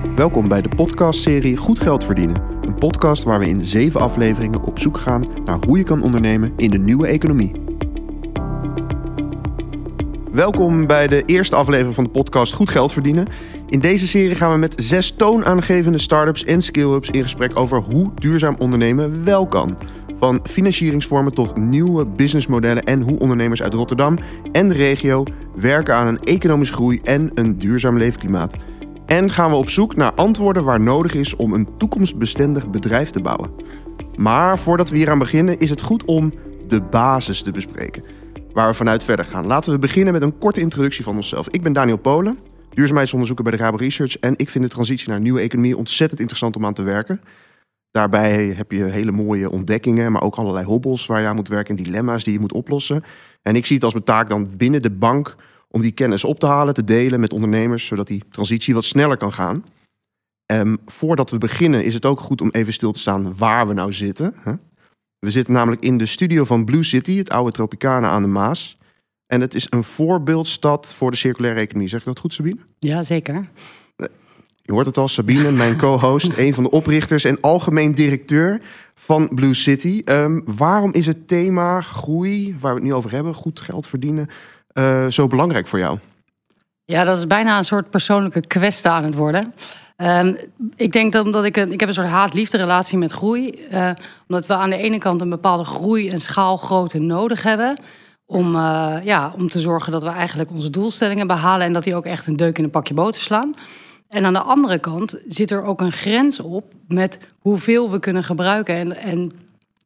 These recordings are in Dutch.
Welkom bij de podcastserie Goed Geld Verdienen. Een podcast waar we in zeven afleveringen op zoek gaan naar hoe je kan ondernemen in de nieuwe economie. Welkom bij de eerste aflevering van de podcast Goed Geld Verdienen. In deze serie gaan we met zes toonaangevende start-ups en skill-ups in gesprek over hoe duurzaam ondernemen wel kan. Van financieringsvormen tot nieuwe businessmodellen en hoe ondernemers uit Rotterdam en de regio werken aan een economische groei en een duurzaam leefklimaat. En gaan we op zoek naar antwoorden waar nodig is om een toekomstbestendig bedrijf te bouwen. Maar voordat we hier aan beginnen, is het goed om de basis te bespreken. Waar we vanuit verder gaan. Laten we beginnen met een korte introductie van onszelf. Ik ben Daniel Polen, duurzaamheidsonderzoeker bij de Rabo Research. En ik vind de transitie naar een nieuwe economie ontzettend interessant om aan te werken. Daarbij heb je hele mooie ontdekkingen, maar ook allerlei hobbels waar je aan moet werken en dilemma's die je moet oplossen. En ik zie het als mijn taak dan binnen de bank om die kennis op te halen, te delen met ondernemers, zodat die transitie wat sneller kan gaan. Um, voordat we beginnen is het ook goed om even stil te staan waar we nou zitten. Hè? We zitten namelijk in de studio van Blue City, het oude Tropicana aan de Maas. En het is een voorbeeldstad voor de circulaire economie. Zeg ik dat goed, Sabine? Ja, zeker. Je hoort het al, Sabine, mijn co-host, een van de oprichters en algemeen directeur van Blue City. Um, waarom is het thema groei, waar we het nu over hebben, goed geld verdienen, uh, zo belangrijk voor jou? Ja, dat is bijna een soort persoonlijke kwest aan het worden. Um, ik denk dat omdat ik een, ik heb een soort haat-liefde relatie met groei. Uh, omdat we aan de ene kant een bepaalde groei en schaalgrootte nodig hebben. Om, uh, ja, om te zorgen dat we eigenlijk onze doelstellingen behalen. En dat die ook echt een deuk in een pakje boter slaan. En aan de andere kant zit er ook een grens op met hoeveel we kunnen gebruiken. En, en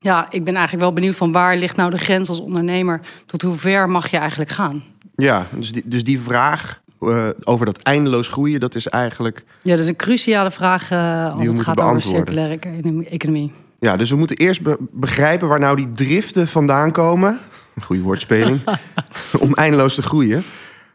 ja, ik ben eigenlijk wel benieuwd van waar ligt nou de grens als ondernemer? Tot hoe ver mag je eigenlijk gaan? Ja, dus die, dus die vraag uh, over dat eindeloos groeien, dat is eigenlijk... Ja, dat is een cruciale vraag uh, als het gaat over circulaire economie. Ja, dus we moeten eerst be begrijpen waar nou die driften vandaan komen. Goede woordspeling. om eindeloos te groeien.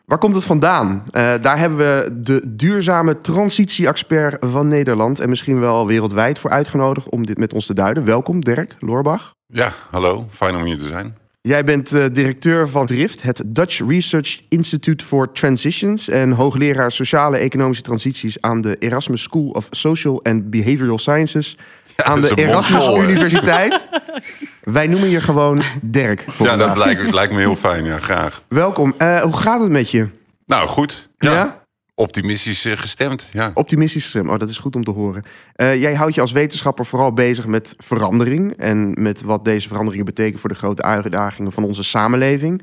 Waar komt het vandaan? Uh, daar hebben we de duurzame transitie-expert van Nederland en misschien wel wereldwijd voor uitgenodigd om dit met ons te duiden. Welkom, Dirk Loorbach. Ja, hallo. Fijn om hier te zijn. Jij bent uh, directeur van DRIFT, het Dutch Research Institute for Transitions en hoogleraar sociale economische transities aan de Erasmus School of Social and Behavioral Sciences ja, aan de Erasmus Universiteit. Wij noemen je gewoon Dirk. Ja, dat lijkt, lijkt, me heel fijn. Ja, graag. Welkom. Uh, hoe gaat het met je? Nou, goed. Ja. ja? Optimistisch eh, gestemd, ja. Optimistisch gestemd, oh, dat is goed om te horen. Uh, jij houdt je als wetenschapper vooral bezig met verandering... en met wat deze veranderingen betekenen voor de grote uitdagingen van onze samenleving.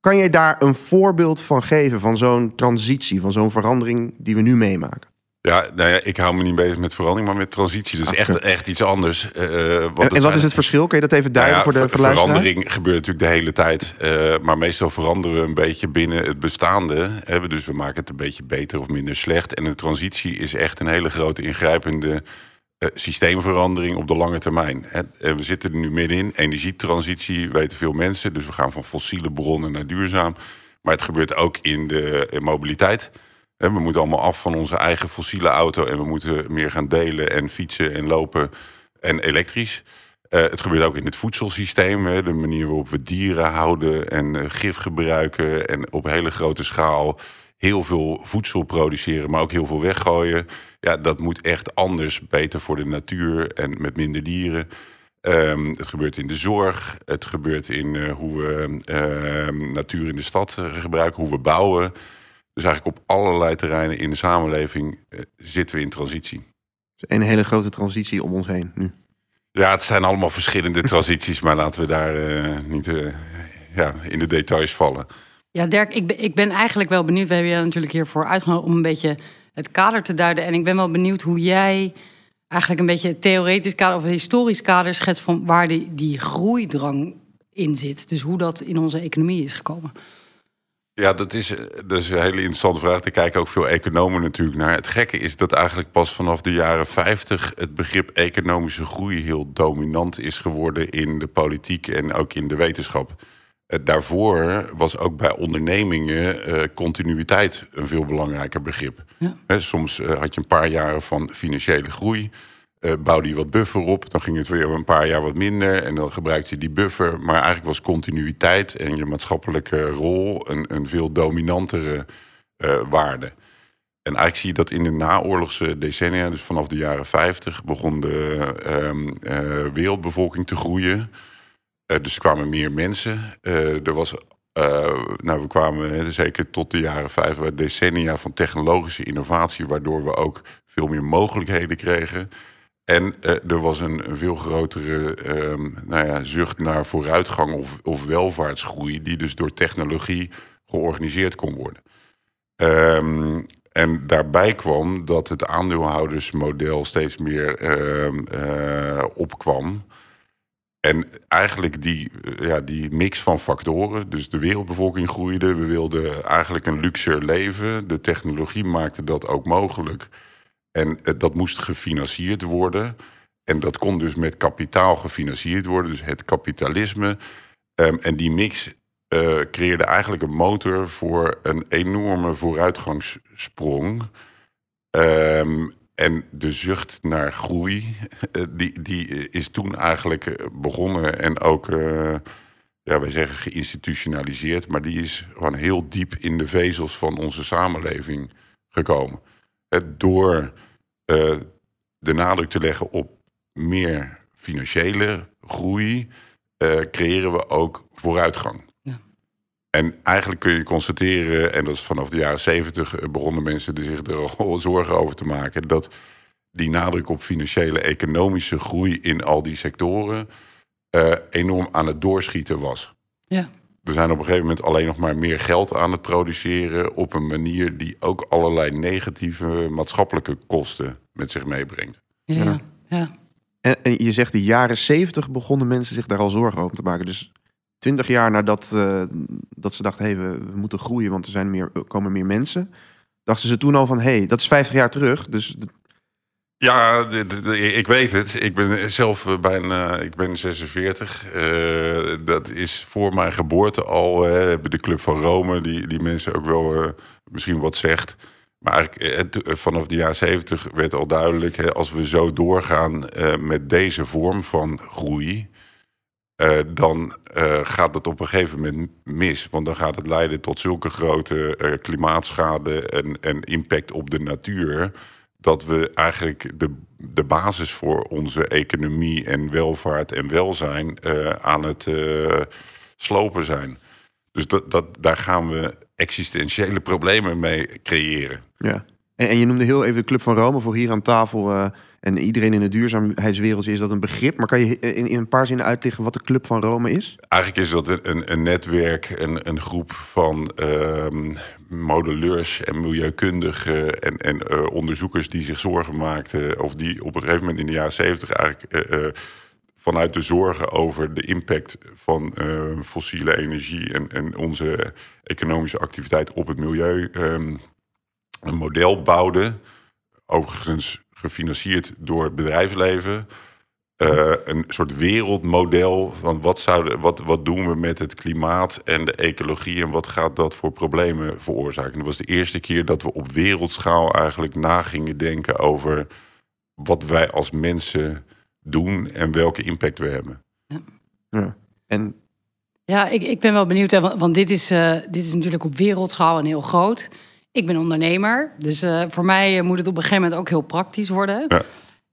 Kan jij daar een voorbeeld van geven, van zo'n transitie... van zo'n verandering die we nu meemaken? Ja, nou ja, ik hou me niet bezig met verandering, maar met transitie. Dus echt, echt iets anders. Uh, wat en, wat is het verschil? Kun je dat even duiden nou ja, voor de ver Verandering gebeurt natuurlijk de hele tijd. Uh, maar meestal veranderen we een beetje binnen het bestaande. Hè, dus we maken het een beetje beter of minder slecht. En de transitie is echt een hele grote ingrijpende uh, systeemverandering op de lange termijn. Hè. we zitten er nu middenin. Energietransitie weten veel mensen. Dus we gaan van fossiele bronnen naar duurzaam. Maar het gebeurt ook in de in mobiliteit. We moeten allemaal af van onze eigen fossiele auto en we moeten meer gaan delen en fietsen en lopen en elektrisch. Uh, het gebeurt ook in het voedselsysteem. De manier waarop we dieren houden en uh, gif gebruiken en op hele grote schaal heel veel voedsel produceren, maar ook heel veel weggooien. Ja, dat moet echt anders, beter voor de natuur en met minder dieren. Um, het gebeurt in de zorg, het gebeurt in uh, hoe we ehm, natuur in de stad gebruiken, hoe we bouwen. Dus eigenlijk op allerlei terreinen in de samenleving uh, zitten we in transitie. Een hele grote transitie om ons heen nu. Ja, het zijn allemaal verschillende transities, maar laten we daar uh, niet uh, ja, in de details vallen. Ja, Dirk, ik ben, ik ben eigenlijk wel benieuwd. We hebben je natuurlijk hiervoor uitgenodigd om een beetje het kader te duiden. En ik ben wel benieuwd hoe jij eigenlijk een beetje het theoretisch kader of het historisch kader schetst van waar die, die groeidrang in zit. Dus hoe dat in onze economie is gekomen. Ja, dat is, dat is een hele interessante vraag. Daar kijken ook veel economen natuurlijk naar. Het gekke is dat eigenlijk pas vanaf de jaren 50 het begrip economische groei heel dominant is geworden in de politiek en ook in de wetenschap. Eh, daarvoor was ook bij ondernemingen uh, continuïteit een veel belangrijker begrip. Ja. soms uh, had je een paar jaren van financiële groei uh, bouwde je wat buffer op. Dan ging het weer een paar jaar wat minder. En dan gebruikte je die buffer. Maar eigenlijk was continuïteit en je maatschappelijke rol een, een veel dominantere uh, waarde. En eigenlijk zie je dat in de naoorlogse decennia, dus vanaf de jaren 50, begon de ehm, eh, wereldbevolking te groeien. Eh, dus er kwamen meer mensen. Eh, er was, eh, nou, we kwamen zeker tot de jaren 50, decennia van technologische innovatie, waardoor we ook veel meer mogelijkheden kregen. En eh, er was een, veel grotere ehm, nou ja, zucht naar vooruitgang of, of welvaartsgroei, die dus door technologie georganiseerd kon worden. Ehm, en daarbij kwam dat het aandeelhoudersmodel steeds meer ehm, eh, opkwam. En eigenlijk die, eh, ja, die mix van factoren, dus de wereldbevolking groeide, we wilden eigenlijk een luxer leven. De technologie maakte dat ook mogelijk. En eh, dat moest gefinancierd worden. En dat kon dus met kapitaal gefinancierd worden, dus het kapitalisme. Ehm, en die mix eh, creëerde eigenlijk een motor voor een enorme vooruitgangssprong. Ehm, en de zucht naar groei, eh, die, die is toen eigenlijk begonnen en ook, eh, ja, wij zeggen geïnstitutionaliseerd, maar die is gewoon heel diep in de vezels van onze samenleving gekomen. Het door eh, de nadruk te leggen op meer financiële groei, eh, creëren we ook vooruitgang. Ja. En eigenlijk kun je constateren, en dat is vanaf de jaren zeventig begonnen mensen er zich er al zorgen over te maken, dat die nadruk op financiële, economische groei in al die sectoren eh, enorm aan het doorschieten was. Ja. We zijn op een gegeven moment alleen nog maar meer geld aan het produceren op een manier die ook allerlei negatieve maatschappelijke kosten met zich meebrengt. Ja. Ja. ja. En, en je zegt de jaren 70 begonnen mensen zich daar al zorgen over te maken. Dus 20 jaar nadat eh, dat ze dachten, hey, we, we moeten groeien, want er zijn meer, er komen meer mensen. Dachten ze toen al van, hey, dat is 50 jaar terug. Dus Ja, ik weet het. Ik ben zelf eh, bijna, ik ben 46. Eh, dat is voor mijn geboorte al. eh, hebben de Club van Rome, die, die mensen ook wel eh, misschien wat zegt. Maar eigenlijk, eh, eh, vanaf de jaren 70 werd al duidelijk, hè, als we zo doorgaan eh, met deze vorm van groei, eh, dan eh, gaat het op een gegeven moment mis. Want dan gaat het leiden tot zulke grote eh, klimaatschade en, en impact op de natuur. Dat we eigenlijk de, de basis voor onze economie en welvaart en welzijn eh, aan het eh, slopen zijn. Dus dat, dat, daar gaan we existentiële problemen mee creëren. ja. En, en je noemde heel even de Club van Rome voor hier aan tafel. En iedereen in het duurzaamheidswereldje is dat een begrip. Maar kan je in, een paar zinnen uitleggen wat de Club van Rome is? Eigenlijk is dat een, een, netwerk, een, een groep van ehm, modelleurs en milieukundigen en, en eh, onderzoekers die zich zorgen maakten, of die op een gegeven moment in de jaren zeventig eigenlijk eh, eh, vanuit de zorgen over de impact van eh, fossiele energie en, en onze economische activiteit op het milieu ehm, een model bouwden. Overigens gefinancierd door het bedrijfsleven. Eh, een soort wereldmodel van wat, zouden, wat, wat doen we met het klimaat en de ecologie en wat gaat dat voor problemen veroorzaken. En dat was de eerste keer dat we op wereldschaal eigenlijk na gingen denken over wat wij als mensen doen en welke impact we hebben. Ja. En Ja, ik, ik ben wel benieuwd, hè, want, want dit, is, eh, dit is natuurlijk op wereldschaal en heel groot. Ik ben ondernemer, dus eh, voor mij eh, moet het op een gegeven moment ook heel praktisch worden. Ja.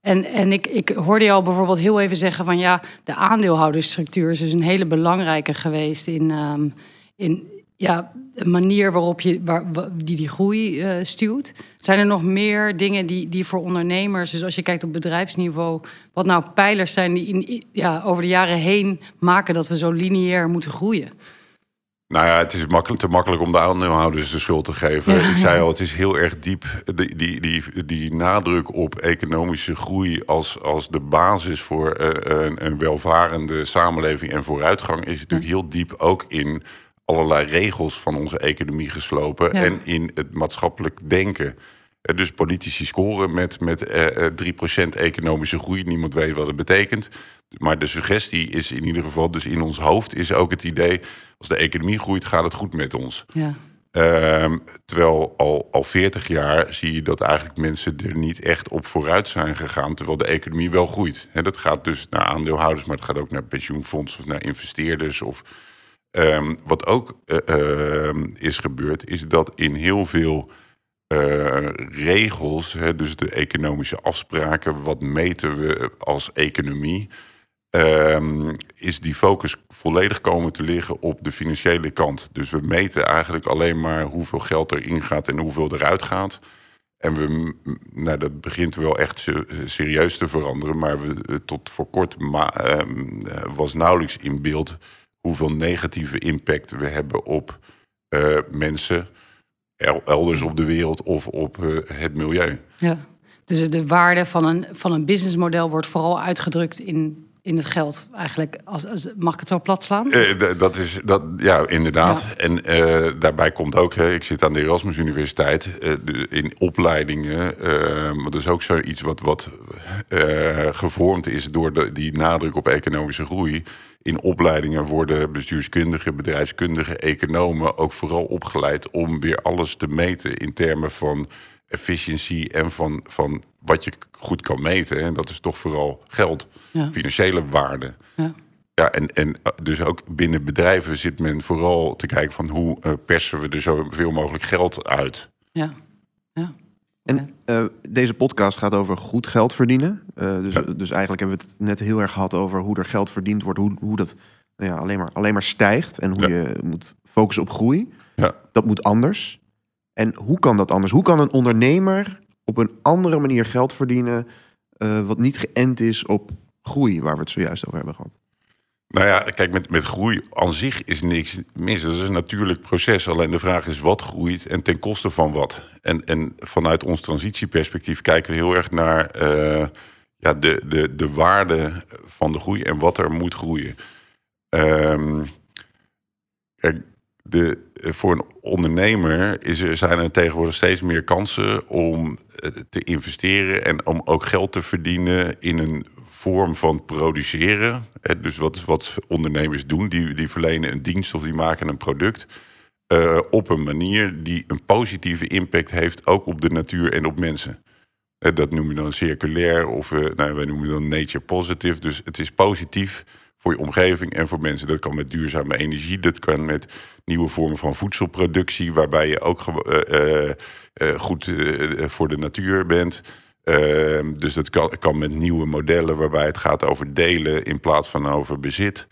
En, en ik, ik hoorde je al bijvoorbeeld heel even zeggen van ja, de aandeelhoudersstructuur is dus een hele belangrijke geweest in, ehm, in ja, de manier waarop je waar, wa- die die groei eh, stuwt. Zijn er nog meer dingen die, die voor ondernemers, dus als je kijkt op bedrijfsniveau, wat nou pijlers zijn die in, ja, over de jaren heen maken dat we zo lineair moeten groeien? Nou ja, het is makkelijk, te makkelijk om de aandeelhouders de schuld te geven. Ja, Ik zei al, het is heel erg diep. Die, die, die, die nadruk op economische groei als, als de basis voor eh, een, een welvarende samenleving en vooruitgang is natuurlijk heel diep ook in allerlei regels van onze economie geslopen Ja. en in het maatschappelijk denken. Eh, Dus politici scoren met, met eh, eh, 3% economische groei. Niemand weet wat het betekent. Maar de suggestie is in ieder geval, dus in ons hoofd is ook het idee... als de economie groeit, gaat het goed met ons. Ja, Ehm, terwijl al, al 40 jaar zie je dat eigenlijk mensen er niet echt op vooruit zijn gegaan... terwijl de economie wel groeit. Hè, dat gaat dus naar aandeelhouders, maar het gaat ook naar pensioenfondsen... of naar investeerders. Of, ehm, wat ook eh, ehm, is gebeurd, is dat in heel veel eh, regels, hè, dus de economische afspraken, wat meten we als economie, ehm, is die focus volledig komen te liggen op de financiële kant. Dus we meten eigenlijk alleen maar hoeveel geld erin gaat en hoeveel eruit gaat. En we, nou, dat begint wel echt serieus te veranderen, maar we, eh, tot voor kort ehm, eh, was nauwelijks in beeld hoeveel negatieve impact we hebben op mensen elders op de wereld of op uh, het milieu. Ja, dus de waarde van een, van een businessmodel wordt vooral uitgedrukt in, in het geld. Eigenlijk, als, als, mag ik het zo plat slaan? Uh, dat is, dat, ja, inderdaad. Ja. En uh, daarbij komt ook, hè, ik zit aan de Erasmus Universiteit, in opleidingen. dat is ook zoiets wat, wat gevormd is door de, die nadruk op economische groei in opleidingen worden bestuurskundigen, bedrijfskundigen, economen ook vooral opgeleid om weer alles te meten in termen van efficiëntie en van, van wat je goed kan meten. En dat is toch vooral geld, financiële waarde. Ja. Ja, en, en dus ook binnen bedrijven zit men vooral te kijken van hoe uh, persen we er zoveel mogelijk geld uit. Ja, ja. En uh, deze podcast gaat over goed geld verdienen. Uh, dus, dus eigenlijk hebben we het net heel erg gehad over hoe er geld verdiend wordt, hoe, hoe dat nou ja, alleen, maar, alleen maar stijgt en hoe je moet focussen op groei. Ja. Dat moet anders. En hoe kan dat anders? Hoe kan een ondernemer op een andere manier geld verdienen, uh, wat niet geënt is op groei, waar we het zojuist over hebben gehad? Nou ja, kijk, met, met groei aan zich is niks mis. Dat is een natuurlijk proces. Alleen de vraag is wat groeit en ten koste van wat. En, en vanuit ons transitieperspectief kijken we heel erg naar uh, ja, de, de, de waarde van de groei en wat er moet groeien. Um, de, voor een ondernemer is er, zijn er tegenwoordig steeds meer kansen om te investeren en om ook geld te verdienen in een vorm van produceren. Dus wat, wat ondernemers doen, die, die verlenen een dienst of die maken een product. Uh, op een manier die een positieve impact heeft, ook op de natuur en op mensen. Dat noemen we dan circulair of uh, nou, wij noemen dan nature positive. Dus het is positief voor je omgeving en voor mensen. Dat kan met duurzame energie, dat kan met nieuwe vormen van voedselproductie, waarbij je ook goed voor de natuur bent. Uh, dus dat kan, kan, met nieuwe modellen waarbij het gaat over delen in plaats van over bezit.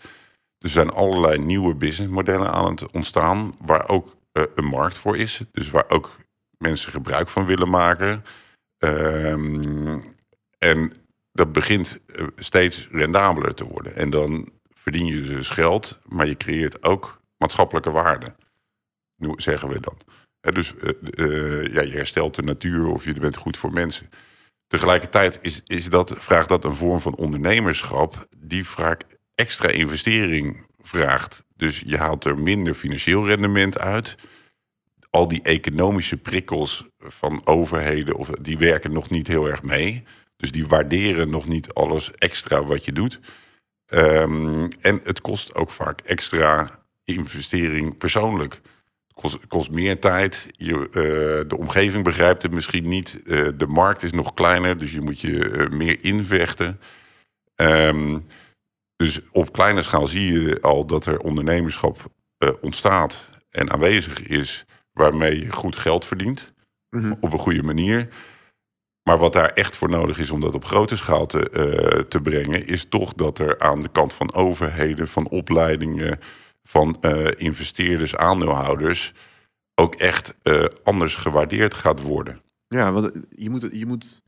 Er zijn allerlei nieuwe businessmodellen aan het ontstaan waar ook uh, een markt voor is. Dus waar ook mensen gebruik van willen maken. Um, en dat begint eh, steeds rendabeler te worden. En dan verdien je dus geld, maar je creëert ook maatschappelijke waarde. Nu zeggen we dan. dus uh, ja, je herstelt de natuur of je bent goed voor mensen. Tegelijkertijd is, is dat, vraagt dat een vorm van ondernemerschap die vaak extra investering vraagt. Dus je haalt er minder financieel rendement uit. Al die economische prikkels van overheden, of, die werken nog niet heel erg mee. Dus die waarderen nog niet alles extra wat je doet. Um, en het kost ook vaak extra investering persoonlijk kost, kost meer tijd. Je, uh, de omgeving begrijpt het misschien niet. Uh, de markt is nog kleiner, dus je moet je uh, meer invechten. Um, dus op kleine schaal zie je al dat er ondernemerschap ontstaat en aanwezig is, waarmee je goed geld verdient mm -hmm. op een goede manier. Maar wat daar echt voor nodig is om dat op grote schaal te, te brengen, is toch dat er aan de kant van overheden, van opleidingen, van uh, investeerders, aandeelhouders ook echt uh, anders gewaardeerd gaat worden. Ja, want je moet, je moet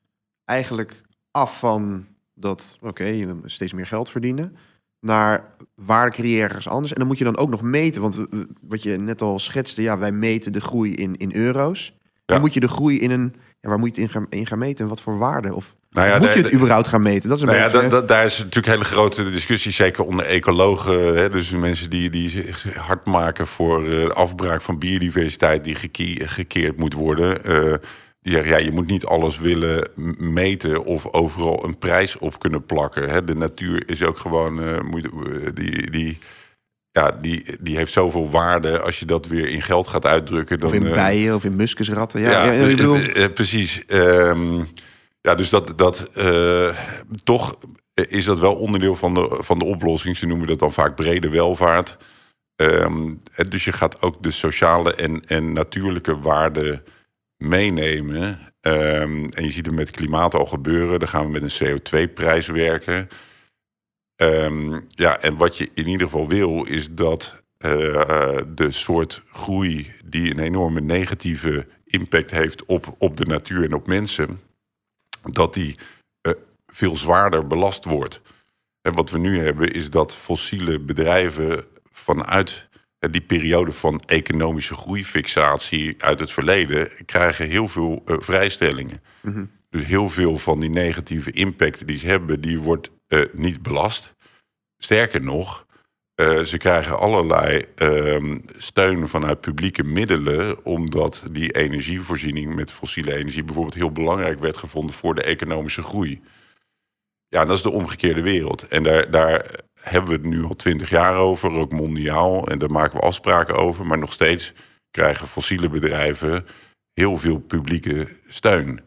eigenlijk af van dat, oké, okay, je steeds meer geld verdienen, naar waar creëer ergens anders. En dan moet je dan ook nog meten, want wat je net al schetste, ja, wij meten de groei in, in euro's. Ja. Dan moet je de groei in een, ja, waar moet je het in gaan, in gaan meten en wat voor waarde? Of nou ja, moet je het überhaupt gaan meten? Dat is een nou beetje... ja, dat, daar is natuurlijk een hele grote discussie, zeker onder ecologen. Hè, dus mensen die, die zich hard maken voor uh, afbraak van biodiversiteit die gekeerd moet worden. Uh, die zeggen, ja, je moet niet alles willen meten of overal een prijs op kunnen plakken. Hè. De natuur is ook gewoon, uh, moet, die, die, ja, die, die heeft zoveel waarde als je dat weer in geld gaat uitdrukken. Dan, of in bijen of in muskusratten. Ja, ja, ja ik bedoel... precies. Um, ja, dus dat, dat uh, toch is dat wel onderdeel van de, van de oplossing. Ze noemen dat dan vaak brede welvaart. Um, dus je gaat ook de sociale en, en natuurlijke waarden meenemen. Ehm, en je ziet het met klimaat al gebeuren. Dan gaan we met een CO2-prijs werken. Ehm, ja, en wat je in ieder geval wil, is dat uh, de soort groei die een enorme negatieve impact heeft op, op de natuur en op mensen, dat die uh, veel zwaarder belast wordt. En wat we nu hebben, is dat fossiele bedrijven vanuit die periode van economische groeifixatie uit het verleden krijgen heel veel uh, vrijstellingen. Mm -hmm. Dus heel veel van die negatieve impact die ze hebben, die wordt uh, niet belast. Sterker nog, uh, ze krijgen allerlei uh, steun vanuit publieke middelen, omdat die energievoorziening met fossiele energie bijvoorbeeld heel belangrijk werd gevonden voor de economische groei. Ja, dat is de omgekeerde wereld. En daar, daar hebben we het nu al twintig jaar over, ook mondiaal. En daar maken we afspraken over. Maar nog steeds krijgen fossiele bedrijven heel veel publieke steun.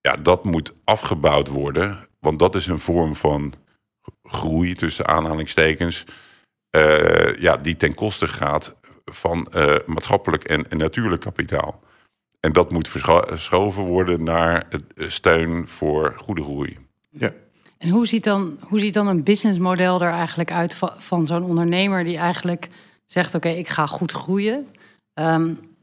Ja, dat moet afgebouwd worden. Want dat is een vorm van groei tussen aanhalingstekens. Uh, ja, die ten koste gaat van uh, maatschappelijk en, en, natuurlijk kapitaal. En dat moet verschoven worden naar het steun voor goede groei. Ja. En hoe ziet dan, hoe ziet dan een businessmodel er eigenlijk uit van, van zo'n ondernemer die eigenlijk zegt: Oké, okay, ik ga goed groeien. Um,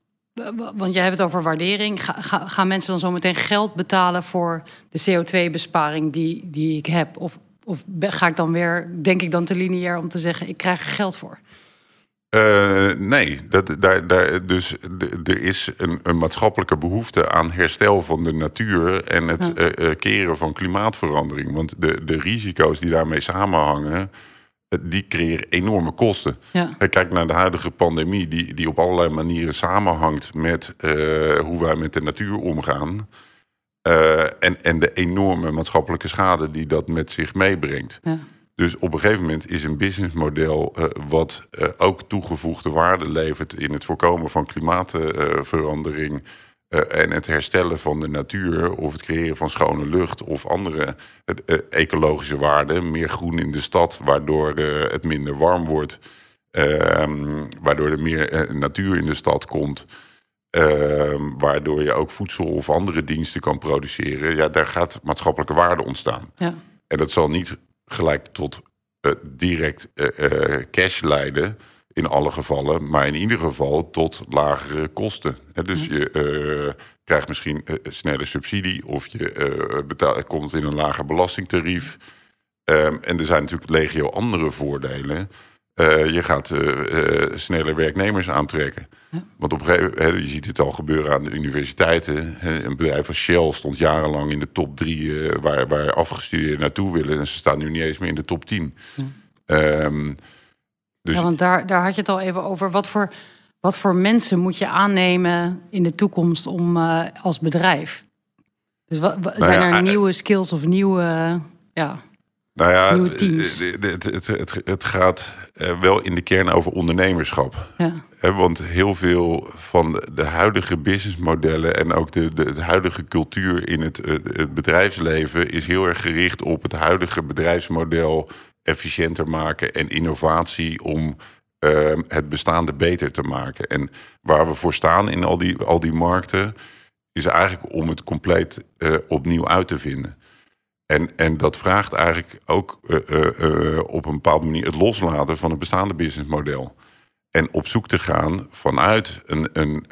want jij hebt het over waardering. Ga, ga, gaan mensen dan zo meteen geld betalen voor de CO2-besparing die, die ik heb? Of, of ga ik dan weer, denk ik dan te lineair om te zeggen: ik krijg er geld voor? Uh, nee, dat, daar, daar, dus er is een, een, maatschappelijke behoefte aan herstel van de natuur en het ja. uh, keren van klimaatverandering. Want de, de risico's die daarmee samenhangen, die creëren enorme kosten. Ja. Kijk naar de huidige pandemie, die, die op allerlei manieren samenhangt met hoe wij met de natuur omgaan. en, en de enorme maatschappelijke schade die dat met zich meebrengt. Ja. Dus op een gegeven moment is een businessmodel uh, wat ook toegevoegde waarde levert in het voorkomen van klimaatverandering uh, en het herstellen van de natuur of het creëren van schone lucht of andere ecologische waarden, meer groen in de stad, waardoor het minder warm wordt, ehm, waardoor er meer natuur in de stad komt. Ehm, waardoor je ook voedsel of andere diensten kan produceren. Ja, daar gaat maatschappelijke waarde ontstaan. Ja. En dat zal niet gelijk tot direct cash leiden in alle gevallen, maar in ieder geval tot lagere kosten. dus je krijgt misschien sneller subsidie of je betaalt, komt in een lager belastingtarief. Um, en er zijn natuurlijk legio andere voordelen. Uh, je gaat uh, uh, sneller werknemers aantrekken. Want op een gegeven moment, je ziet het al gebeuren aan de universiteiten. Een bedrijf als Shell stond jarenlang in de top drie waar, waar afgestudeerden naartoe willen. En ze staan nu niet eens meer in de top tien. Ja, um, dus... ja want daar, daar had je het al even over. Wat voor, wat voor mensen moet je aannemen in de toekomst om als bedrijf? Dus wat, nou zijn er nieuwe skills of nieuwe... ja. Nou ja, het, het, het, het, gaat eh, wel in de kern over ondernemerschap. Ja. want heel veel van de huidige businessmodellen en ook de, de, de huidige cultuur in het, het, bedrijfsleven is heel erg gericht op het huidige bedrijfsmodel efficiënter maken en innovatie om uh, het bestaande beter te maken. En waar we voor staan in al die, al die markten, is eigenlijk om het compleet uh, opnieuw uit te vinden. En, en dat vraagt eigenlijk ook uh, uh, op een bepaalde manier het loslaten van het bestaande businessmodel. En op zoek te gaan vanuit een, een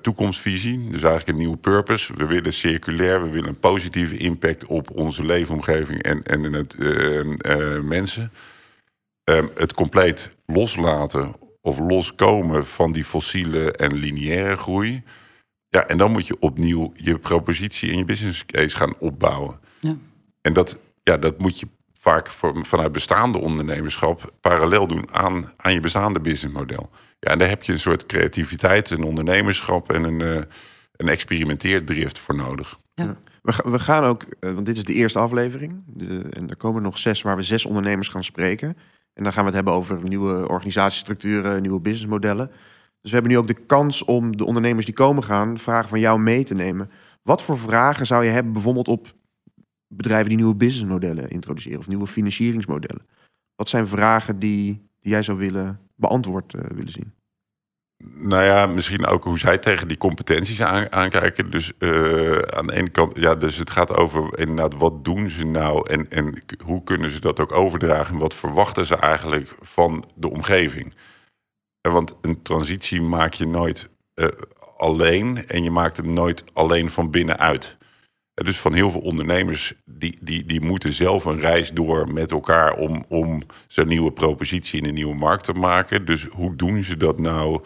toekomstvisie, dus eigenlijk een nieuwe purpose. We willen circulair, we willen een positieve impact op onze leefomgeving en, en het mensen. Um, het compleet loslaten of loskomen van die fossiele en lineaire groei. Ja, en dan moet je opnieuw je propositie en je business case gaan opbouwen. Ja. En dat, ja, dat moet je vaak vanuit bestaande ondernemerschap parallel doen aan, aan je bestaande businessmodel. Ja, en daar heb je een soort creativiteit, een ondernemerschap en een, uh, een experimenteerdrift voor nodig. Ja. We, we gaan ook, uh, want dit is de eerste aflevering. De, en er komen nog zes waar we zes ondernemers gaan spreken. En dan gaan we het hebben over nieuwe organisatiestructuren, nieuwe businessmodellen. Dus we hebben nu ook de kans om de ondernemers die komen gaan, vragen van jou mee te nemen. Wat voor vragen zou je hebben bijvoorbeeld op bedrijven die nieuwe businessmodellen introduceren of nieuwe financieringsmodellen. Wat zijn vragen die, die jij zou willen beantwoord uh, willen zien? Nou ja, misschien ook hoe zij tegen die competenties aan, aankijken. Dus uh, aan de ene kant, ja, dus het gaat over inderdaad, wat doen ze nou en, en hoe kunnen ze dat ook overdragen? En wat verwachten ze eigenlijk van de omgeving? Want een transitie maak je nooit alleen en je maakt hem nooit alleen van binnenuit. Dus van heel veel ondernemers, die, die, die moeten zelf een reis door met elkaar om, om zo'n nieuwe propositie in een nieuwe markt te maken. Dus hoe doen ze dat nou?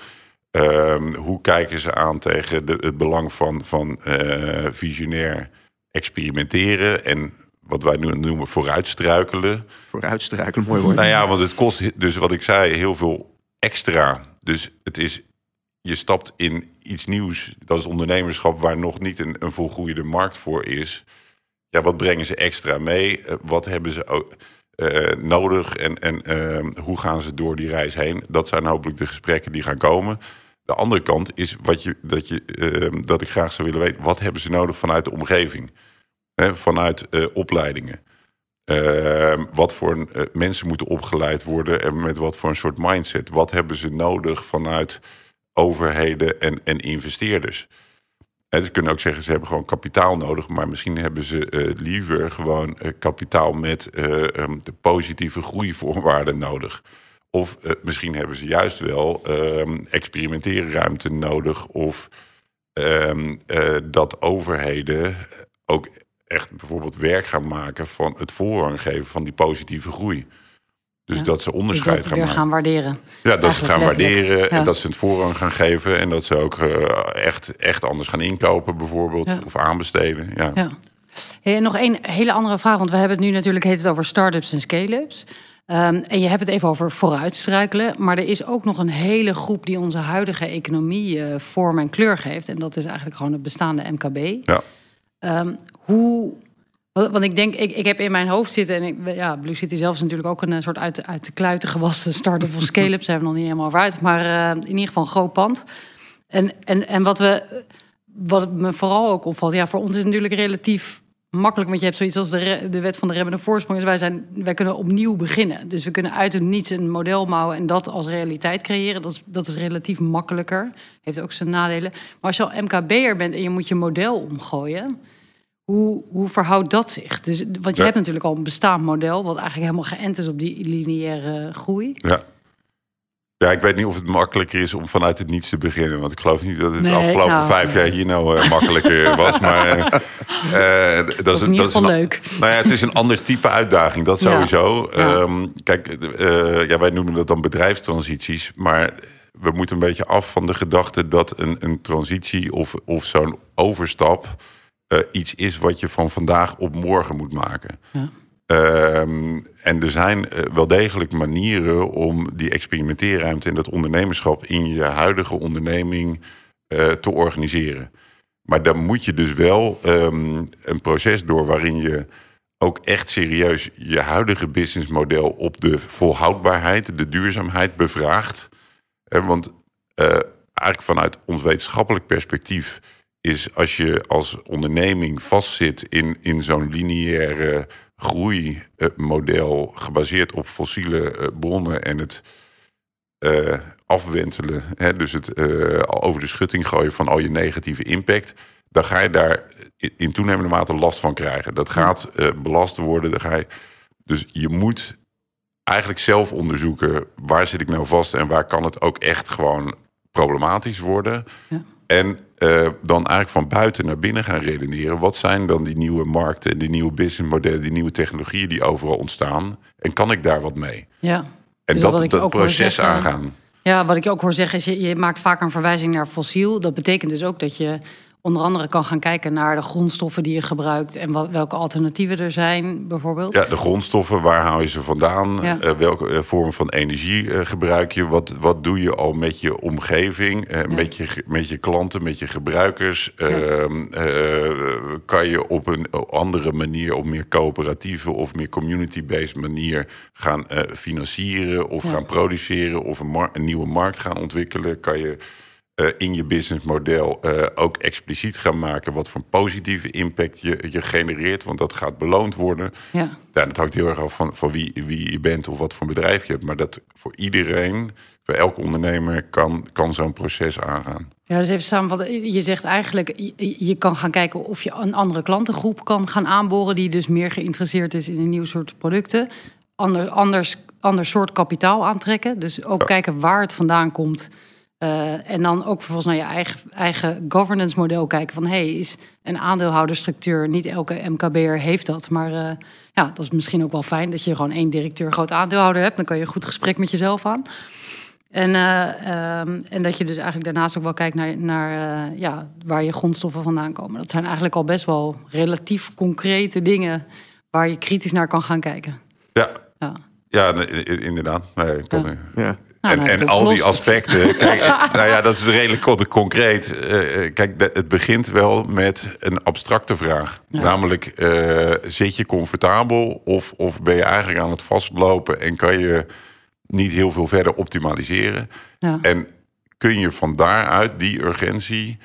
Um, hoe kijken ze aan tegen de, het belang van, van uh, visionair experimenteren en wat wij nu noemen vooruitstruikelen? Vooruitstruikelen, mooi woord. Nou ja, want het kost dus wat ik zei heel veel extra. Dus het is je stapt in iets nieuws, dat is ondernemerschap, waar nog niet een, een volgroeide markt voor is. Ja, wat brengen ze extra mee? Uh, wat hebben ze ook uh, nodig en, en uh, hoe gaan ze door die reis heen? Dat zijn hopelijk de gesprekken die gaan komen. De andere kant is wat je, dat, je, dat ik graag zou willen weten. Wat hebben ze nodig vanuit de omgeving? Vanuit eh, opleidingen. Ehm, wat voor mensen moeten opgeleid worden en met wat voor een soort mindset? Wat hebben ze nodig vanuit overheden en, en investeerders. En ze kunnen ook zeggen, ze hebben gewoon kapitaal nodig, maar misschien hebben ze uh, liever gewoon uh, kapitaal met uh, um, de positieve groeivoorwaarden nodig. Of misschien hebben ze juist wel um, experimenteerruimte nodig, of um, dat overheden ook echt bijvoorbeeld werk gaan maken van het voorrang geven van die positieve groei. Dus dat ze onderscheid dus gaan waarderen. Ja, dat ze gaan waarderen ja. en dat ze het voorrang gaan geven. En dat ze ook uh, echt, echt anders gaan inkopen bijvoorbeeld. Ja. Of aanbesteden. Ja. ja. Hey, en nog één hele andere vraag. Want we hebben het nu natuurlijk heet het over start-ups en scale-ups. Um, en je hebt het even over vooruitstruikelen. Maar er is ook nog een hele groep die onze huidige economie uh, vorm en kleur geeft. En dat is eigenlijk gewoon het bestaande MKB. Ja. Um, hoe want ik denk, ik, ik heb in mijn hoofd zitten, en ik, ja, Blue City zelf is natuurlijk ook een soort uit, uit de kluiten gewassen start-up of scale-up. Ze hebben nog niet helemaal uit, maar uh, in ieder geval een groot pand. En, en, en wat, we, wat me vooral ook opvalt, ja, voor ons is het natuurlijk relatief makkelijk, want je hebt zoiets als de, de wet van de remmende voorsprong. Dus wij, zijn, wij kunnen opnieuw beginnen. Dus we kunnen uit het niets een model mouwen en dat als realiteit creëren. Dat is, dat is relatief makkelijker. Heeft ook zijn nadelen. Maar als je al MKB'er bent en je moet je model omgooien hoe, hoe verhoudt dat zich? Dus, want je Ja. hebt natuurlijk al een bestaand model, wat eigenlijk helemaal geënt is op die lineaire groei. Ja. Ja, ik weet niet of het makkelijker is om vanuit het niets te beginnen. Want ik geloof niet dat het de Nee, afgelopen nou, vijf nee. jaar hier nou eh, makkelijker was. Maar eh, eh, dat, Dat is geval een, leuk. Nou ja, het is een ander type uitdaging, dat sowieso. Ja. Ehm, kijk, ja, wij noemen dat dan bedrijfstransities. Maar we moeten een beetje af van de gedachte dat een, een transitie of, of zo'n overstap eh, iets is wat je van vandaag op morgen moet maken. Ja. Ehm, en er zijn eh, wel degelijk manieren om die experimenteerruimte en dat ondernemerschap in je huidige onderneming eh, te organiseren. Maar dan moet je dus wel ehm, een proces door waarin je ook echt serieus je huidige businessmodel op de volhoudbaarheid, de duurzaamheid bevraagt. Want eigenlijk vanuit ons wetenschappelijk perspectief is als je als onderneming vastzit in, in zo'n lineaire groeimodel gebaseerd op fossiele eh, bronnen en het eh, afwentelen, hè, dus het eh, over de schutting gooien van al je negatieve impact, dan ga je daar in, toenemende mate last van krijgen. Dat gaat belast worden. Dan ga je, dus je moet eigenlijk zelf onderzoeken waar zit ik nou vast en waar kan het ook echt gewoon problematisch worden. Ja. En eh, dan eigenlijk van buiten naar binnen gaan redeneren. Wat zijn dan die nieuwe markten, die nieuwe businessmodellen, die nieuwe technologieën die overal ontstaan? En kan ik daar wat mee? Ja. En Dus dat, dat proces zeggen- aangaan. ja, wat ik ook hoor zeggen is, je, je maakt vaak een verwijzing naar fossiel. Dat betekent dus ook dat je onder andere kan gaan kijken naar de grondstoffen die je gebruikt en wat, welke alternatieven er zijn, bijvoorbeeld. Ja, de grondstoffen, waar hou je ze vandaan? Ja. Eh, welke eh, vorm van energie eh, gebruik je? Wat, wat doe je al met je omgeving, met, je, met je klanten, met je gebruikers? Ehm, eh, kan je op een andere manier, op meer coöperatieve of meer community-based manier gaan financieren of gaan produceren of een, een nieuwe markt gaan ontwikkelen? Kan je eh, in je businessmodel uh, ook expliciet gaan maken wat voor positieve impact je, je genereert, want dat gaat beloond worden. Ja. ja dat hangt heel erg af van, van wie, wie je bent of wat voor bedrijf je hebt. Maar dat voor iedereen, voor elke ondernemer, kan, kan zo'n proces aangaan. Ja, dus even samenvatten. Je zegt eigenlijk, je, je kan gaan kijken of je een andere klantengroep kan gaan aanboren, die dus meer geïnteresseerd is in een nieuw soort producten. Ander, anders, ander soort kapitaal aantrekken. Dus ook kijken waar het vandaan komt. Uh, en dan ook vervolgens naar je eigen, eigen governance model kijken van hey, is een aandeelhouderstructuur, niet elke MKB'er heeft dat, maar uh, ja, dat is misschien ook wel fijn dat je gewoon één directeur, groot aandeelhouder hebt. Dan kan je een goed gesprek met jezelf aan. En, uh, um, en dat je dus eigenlijk daarnaast ook wel kijkt naar, naar ja, waar je grondstoffen vandaan komen. Dat zijn eigenlijk al best wel relatief concrete dingen waar je kritisch naar kan gaan kijken. Ja, ja. ja inderdaad. Nee, kan, ja. ja. Nou, en, en al die aspecten. Kijk, nou ja, dat is redelijk concreet. Uh, kijk, het begint wel met een abstracte vraag. Ja. Namelijk, uh, zit je comfortabel of, of ben je eigenlijk aan het vastlopen en kan je niet heel veel verder optimaliseren? Ja. En kun je van daaruit die urgentie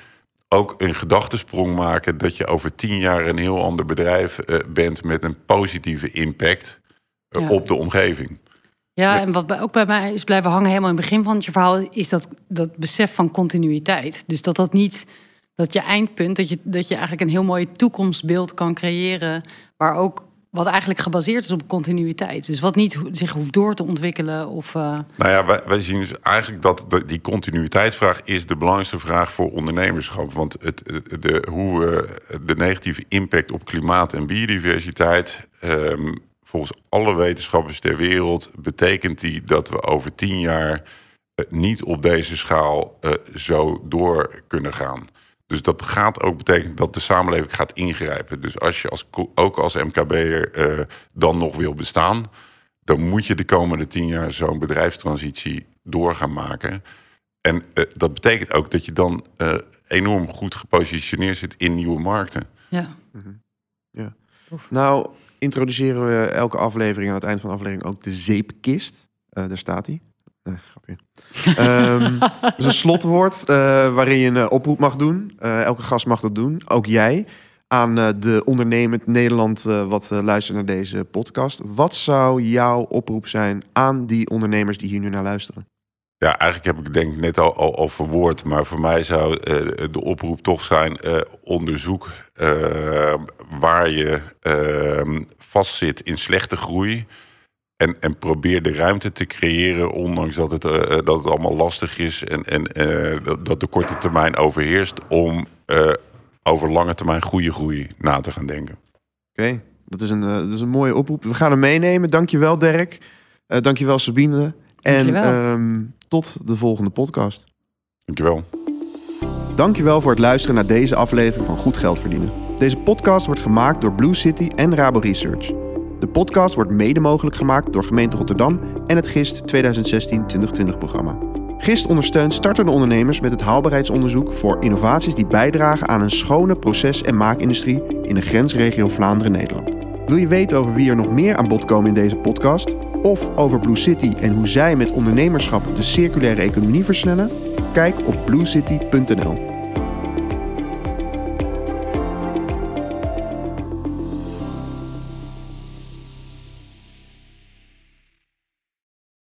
ook een gedachtesprong maken dat je over tien jaar een heel ander bedrijf uh, bent met een positieve impact ja. op de omgeving? Ja, en wat ook bij mij is blijven hangen helemaal in het begin van je verhaal, is dat, dat besef van continuïteit. Dus dat dat niet, dat je eindpunt, dat je, dat je eigenlijk een heel mooi toekomstbeeld kan creëren, waar ook wat eigenlijk gebaseerd is op continuïteit. Dus wat niet zich hoeft door te ontwikkelen. Of, uh... Nou ja, wij, wij zien dus eigenlijk dat die continuïteitsvraag is de belangrijkste vraag voor ondernemerschap. Want het, de, hoe we de negatieve impact op klimaat en biodiversiteit. Um, volgens alle wetenschappers ter wereld betekent die dat we over tien jaar uh, niet op deze schaal uh, zo door kunnen gaan. Dus dat gaat ook betekenen dat de samenleving gaat ingrijpen. Dus als je als, ook als MKB'er uh, dan nog wil bestaan, dan moet je de komende tien jaar zo'n bedrijfstransitie door gaan maken. En dat betekent ook dat je dan enorm goed gepositioneerd zit in nieuwe markten. Ja. Mm -hmm. ja. Nou, introduceren we elke aflevering aan het eind van de aflevering ook de zeepkist. Uh, daar staat hij. Nee, grapje. um, dat is een slotwoord uh, waarin je een oproep mag doen. elke gast mag dat doen, ook jij. Aan de ondernemend Nederland wat luistert naar deze podcast. Wat zou jouw oproep zijn aan die ondernemers die hier nu naar luisteren? Ja, eigenlijk heb ik denk net al, al, al verwoord. Maar voor mij zou uh, de oproep toch zijn: uh, onderzoek uh, waar je vastzit in slechte groei. En, en probeer de ruimte te creëren, ondanks dat het, dat het allemaal lastig is en, en dat, dat de korte termijn overheerst, om over lange termijn goede groei na te gaan denken. Oké, okay. dat, is een, dat is een mooie oproep. We gaan hem meenemen. Dankjewel, Dirk. dankjewel, Sabine. En um, tot de volgende podcast. Dankjewel. Dankjewel voor het luisteren naar deze aflevering van Goed Geld Verdienen. Deze podcast wordt gemaakt door Blue City en Rabo Research. De podcast wordt mede mogelijk gemaakt door gemeente Rotterdam en het GIST 2016-2020 programma. GIST ondersteunt startende ondernemers met het haalbaarheidsonderzoek voor innovaties die bijdragen aan een schone proces- en maakindustrie in de grensregio Vlaanderen-Nederland. Wil je weten over wie er nog meer aan bod komen in deze podcast? Of over Blue City en hoe zij met ondernemerschap de circulaire economie versnellen? Kijk op bluecity.nl.